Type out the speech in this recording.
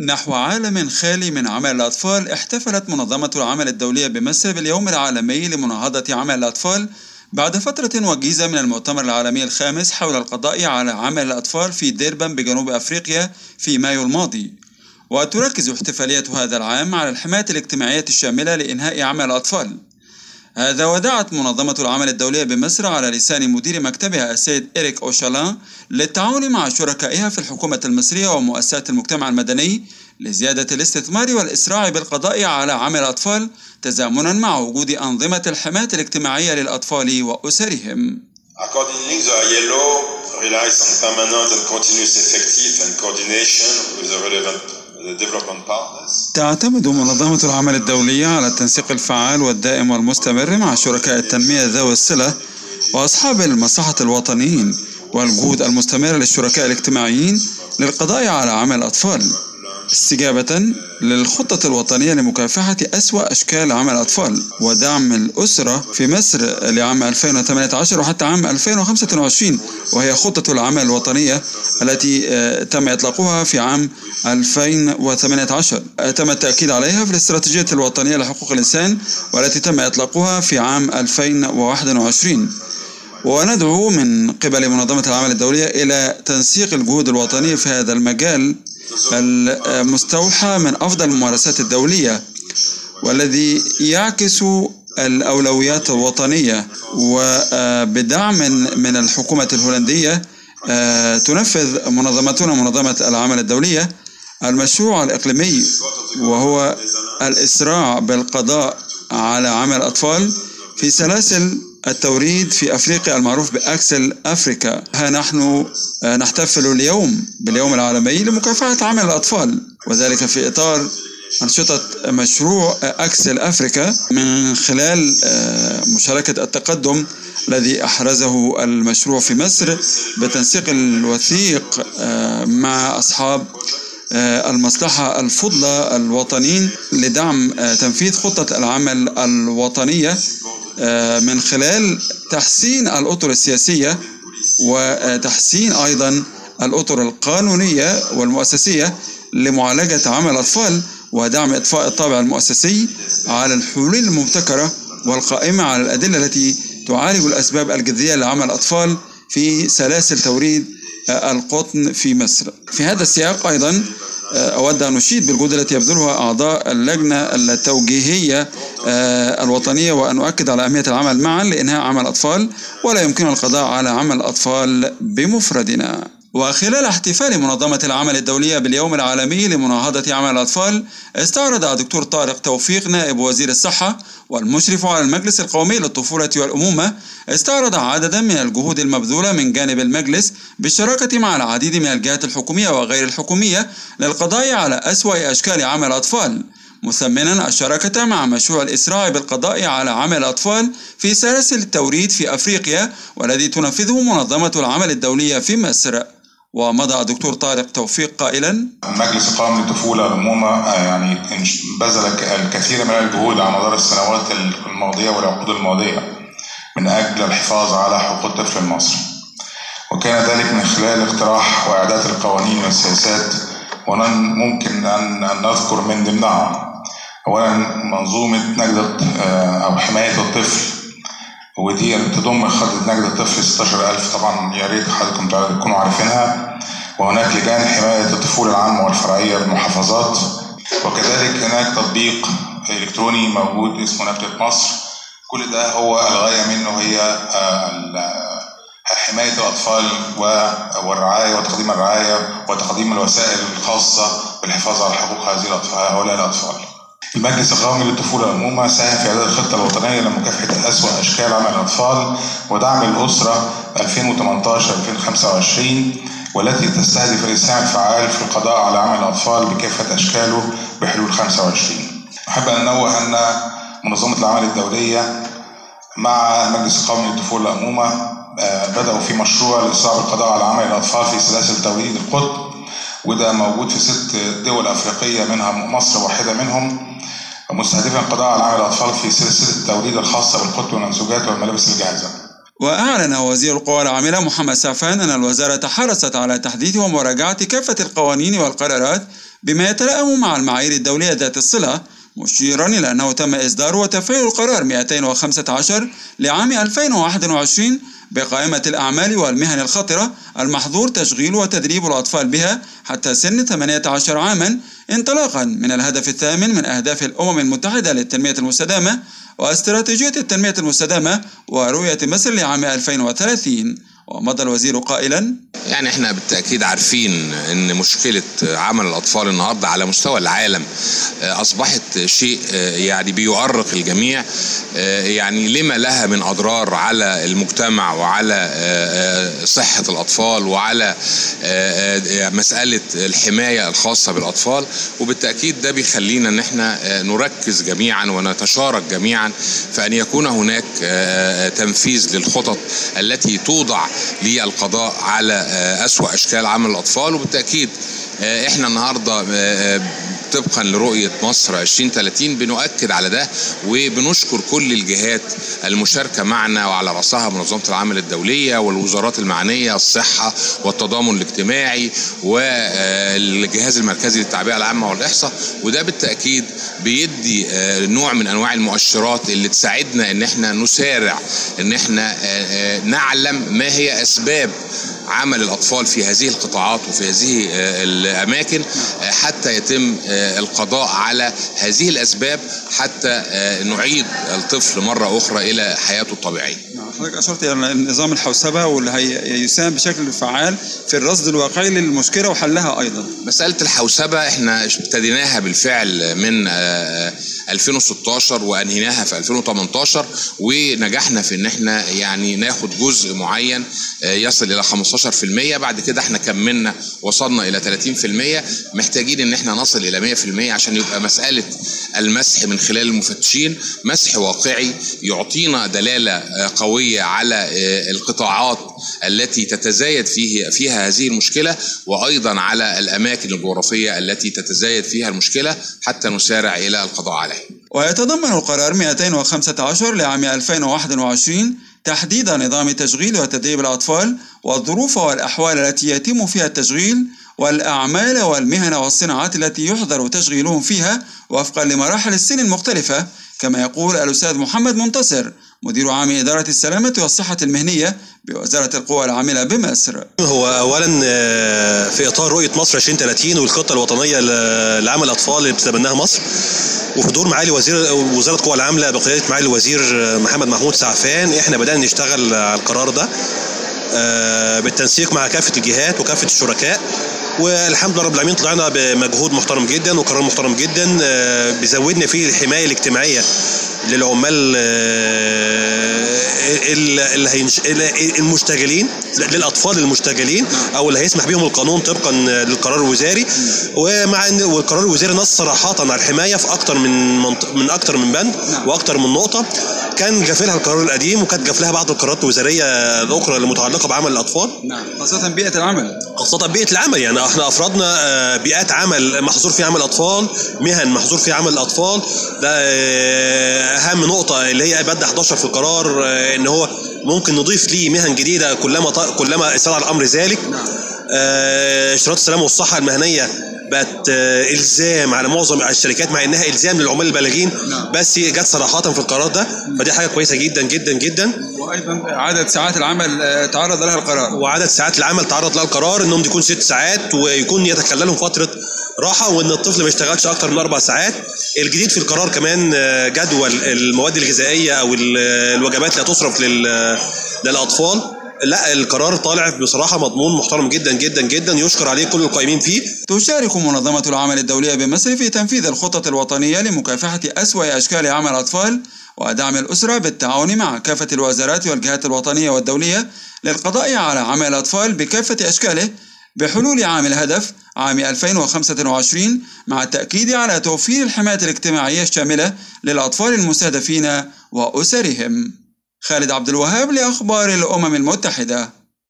نحو عالم خالي من عمل الأطفال احتفلت منظمة العمل الدولية بمصر باليوم العالمي لمناهضة عمل الأطفال بعد فترة وجيزة من المؤتمر العالمي الخامس حول القضاء على عمل الأطفال في ديربن بجنوب أفريقيا في مايو الماضي. وتركز احتفالية هذا العام على الحماية الاجتماعية الشاملة لإنهاء عمل الأطفال. هذا ودعت منظمة العمل الدولية بمصر على لسان مدير مكتبها السيد إريك أوشالان للتعاون مع شركائها في الحكومة المصرية ومؤسسات المجتمع المدني لزيادة الاستثمار والإسراع بالقضاء على عمل الأطفال تزامنا مع وجود أنظمة الحماية الاجتماعية للأطفال وأسرهم. Accordingly, the ILO relies on permanent and continuous effective coordination with the relevant تعتمد منظمة العمل الدولية على التنسيق الفعال والدائم والمستمر مع شركاء التنمية ذوي الصلة وأصحاب المصلحة الوطنيين والجهود المستمرة للشركاء الاجتماعيين للقضاء على عمل الأطفال. استجابة للخطة الوطنية لمكافحة أسوأ أشكال عمل الأطفال ودعم الأسرة في مصر لعام 2018 وحتى عام 2025 وهي خطة العمل الوطنية التي آه، تم إطلاقها في عام 2018 آه، تم التأكيد عليها في الاستراتيجية الوطنية لحقوق الإنسان والتي تم إطلاقها في عام 2021 وندعو من قبل منظمة العمل الدولية إلى تنسيق الجهود الوطنية في هذا المجال المستوحى من أفضل الممارسات الدولية والذي يعكس الأولويات الوطنية وبدعم من الحكومة الهولندية تنفذ منظمتنا منظمة العمل الدولية المشروع الإقليمي وهو الإسراع بالقضاء على عمل الأطفال في سلاسل التوريد في أفريقيا المعروف بأكسل أفريكا. ها نحن آه، نحتفل اليوم باليوم العالمي لمكافحة عمل الأطفال وذلك في إطار أنشطة مشروع أكسل أفريكا من خلال آه، مشاركة التقدم الذي أحرزه المشروع في مصر بتنسيق الوثيق آه، مع أصحاب المصلحة الفضلى الوطنيين لدعم تنفيذ خطة العمل الوطنية من خلال تحسين الأطر السياسية وتحسين أيضا الأطر القانونية والمؤسسية لمعالجة عمل الأطفال ودعم إطفاء الطابع المؤسسي على الحلول المبتكرة والقائمة على الأدلة التي تعالج الأسباب الجذرية لعمل الأطفال في سلاسل توريد آه، القطن في مصر. في هذا السياق أيضا آه، أود أن أشيد بالجهود التي يبذلها أعضاء اللجنة التوجيهية آه، الوطنية وأن أؤكد على أهمية العمل معا لإنهاء عمل الأطفال ولا يمكن القضاء على عمل الأطفال بمفردنا. وخلال احتفال منظمة العمل الدولية باليوم العالمي لمناهضة عمل الأطفال استعرض الدكتور طارق توفيق نائب وزير الصحة والمشرف على المجلس القومي للطفولة والأمومة استعرض عددا من الجهود المبذولة من جانب المجلس بالشراكة مع العديد من الجهات الحكومية وغير الحكومية للقضاء على أسوأ أشكال عمل الأطفال مثمنا الشراكة مع مشروع الإسراع بالقضاء على عمل الأطفال في سلاسل التوريد في أفريقيا والذي تنفذه منظمة العمل الدولية في مصر. ومضى الدكتور طارق توفيق قائلا مجلس القومي للطفولة والامومه آه، يعني بذل الكثير من الجهود على مدار السنوات الماضية والعقود الماضية من أجل الحفاظ على حقوق الطفل المصري وكان ذلك من خلال اقتراح وإعداد القوانين والسياسات وممكن أن نذكر من ضمنها اولا منظومة نجده آه، أو حماية الطفل ودي تضم خدة نجدة الطفل 16000 طبعا يا ريت حضراتكم تكونوا عارفينها. وهناك لجان حماية الطفولة العامة والفرعية بالمحافظات. وكذلك هناك تطبيق إلكتروني موجود اسمه نبتة مصر. كل ده هو الغاية منه هي آه، حماية الأطفال والرعاية وتقديم الرعاية وتقديم الوسائل الخاصة بالحفاظ على حقوق هذه الأطفال هؤلاء الأطفال. المجلس القومي للطفولة والأمومة ساهم في إعداد الخطة الوطنية لمكافحة أسوأ أشكال عمل الأطفال ودعم الأسرة 2018-2025 والتي تستهدف الإسهام الفعال في القضاء على عمل الأطفال بكافة أشكاله بحلول 25 أحب أن أنوه أن منظمة العمل الدولية مع المجلس القومي للطفولة والأمومة آه، بدأوا في مشروع لإصلاح القضاء على عمل الأطفال في سلاسل توريد القطب وده موجود في ست دول أفريقية منها مصر واحدة منهم. مستهدفا القضاء على عمل الأطفال في سلسلة التوريد الخاصة بالقطن والمنسوجات والملابس الجاهزة. وأعلن وزير القوى العاملة محمد سعفان أن الوزارة حرصت على تحديث ومراجعة كافة القوانين والقرارات بما يتلائم مع المعايير الدولية ذات الصلة مشيرا إلى أنه تم إصدار وتفعيل القرار 215 لعام 2021 بقائمة الأعمال والمهن الخطرة المحظور تشغيل وتدريب الأطفال بها حتى سن 18 عاما انطلاقا من الهدف الثامن من أهداف الأمم المتحدة للتنمية المستدامة واستراتيجية التنمية المستدامة ورؤية مصر لعام 2030 ومضى الوزير قائلا يعني إحنا بالتأكيد عارفين إن مشكلة عمل الأطفال النهارده على مستوى العالم أصبحت شيء يعني بيؤرق الجميع. يعني لما لها من أضرار على المجتمع وعلى صحة الأطفال وعلى مسألة الحماية الخاصة بالأطفال. وبالتأكيد ده بيخلينا إن إحنا نركز جميعا ونتشارك جميعا في أن يكون هناك تنفيذ للخطط التي توضع للقضاء على أسوأ أشكال عمل الأطفال وبالتأكيد إحنا النهارده طبقا لرؤية مصر 2030 بنؤكد على ده وبنشكر كل الجهات المشاركة معنا وعلى رأسها منظمة العمل الدولية والوزارات المعنية الصحة والتضامن الاجتماعي والجهاز المركزي للتعبئة العامة والإحصاء. وده بالتأكيد بيدي نوع من أنواع المؤشرات اللي تساعدنا إن إحنا نسارع إن إحنا نعلم ما هي أسباب عمل الأطفال في هذه القطاعات وفي هذه الأماكن حتى يتم القضاء على هذه الأسباب حتى نعيد الطفل مرة أخرى إلى حياته الطبيعية. حضرتك أشرت إلى نظام الحوسبة واللي هيساهم بشكل فعال في الرصد الواقعي للمشكلة وحلها أيضا. مسألة الحوسبة إحنا ابتديناها بالفعل من 2016 وأنهيناها في 2018 ونجحنا في إن إحنا يعني ناخد جزء معين يصل إلى 15% بعد كده إحنا كملنا وصلنا إلى 30% محتاجين إن إحنا نصل إلى 100% عشان يبقى مسألة المسح من خلال المفتشين. مسح واقعي يعطينا دلالة قوية على القطاعات التي تتزايد فيه فيها هذه المشكلة وأيضا على الأماكن الجغرافية التي تتزايد فيها المشكلة حتى نسارع إلى القضاء عليها. ويتضمن القرار 215 لعام 2021 تحديد نظام تشغيل وتدريب الأطفال والظروف والأحوال التي يتم فيها التشغيل والأعمال والمهن والصناعات التي يحظر تشغيلهم فيها وفقا لمراحل السن المختلفة كما يقول الأستاذ محمد منتصر مدير عام إدارة السلامة والصحة المهنية بوزارة القوى العاملة بمصر. هو أولا في إطار رؤية مصر 2030 والخطة الوطنية لعمل الأطفال اللي بتتبناها مصر وحضور معالي وزير وزارة القوى العاملة بقيادة معالي الوزير محمد محمود سعفان. إحنا بدأنا نشتغل على القرار ده بالتنسيق مع كافة الجهات وكافة الشركاء. والحمد لله رب العالمين طلعنا بمجهود محترم جدا وقرار محترم جدا بيزودنا فيه الحماية الاجتماعية. للعمال اللي هينش... المشتغلين للأطفال المشتغلين أو اللي هيسمح بهم القانون طبقا للقرار الوزاري. ومع إن والقرار الوزاري نص صراحة على الحماية في أكتر من منط... من أكتر من بند وأكتر من نقطة. كان جافلها القرار القديم وكانت جافلها بعض القرارات الوزارية الأخرى المتعلقة بعمل الأطفال. نعم. خاصة بيئة العمل. خاصة بيئة العمل يعني إحنا أفرضنا بيئات عمل محظور فيها عمل أطفال مهن محظور فيها عمل الاطفال ده أهم نقطة اللي هي ماده 11 في القرار إن هو ممكن نضيف ليه مهن جديدة كلما كلما استدعى الأمر ذلك. اشتراط السلامه والصحة المهنية بقت إلزام على معظم الشركات مع إنها إلزام للعمال البالغين بس جت صراحة في القرار ده فدي حاجة كويسة جدا جدا جدا. وأيضا عدد ساعات العمل تعرض لها القرار. وعدد ساعات العمل تعرض لها القرار إنهم يكون ست ساعات ويكون يتخللهم فترة راحة وإن الطفل ما يشتغلش أكتر من أربع ساعات. الجديد في القرار كمان جدول المواد الغذائية أو الوجبات اللي هتصرف للأطفال. لا القرار طالع بصراحة مضمون محترم جدا جدا جدا يشكر عليه كل القائمين فيه تشارك منظمة العمل الدولية بمصر في تنفيذ الخطط الوطنية لمكافحة أسوأ أشكال عمل الاطفال ودعم الأسرة بالتعاون مع كافة الوزارات والجهات الوطنية والدولية للقضاء على عمل الاطفال بكافة أشكاله بحلول عام الهدف عام 2025 مع التأكيد على توفير الحماية الاجتماعية الشاملة للأطفال المستهدفين وأسرهم. خالد عبد الوهاب لأخبار الأمم المتحدة.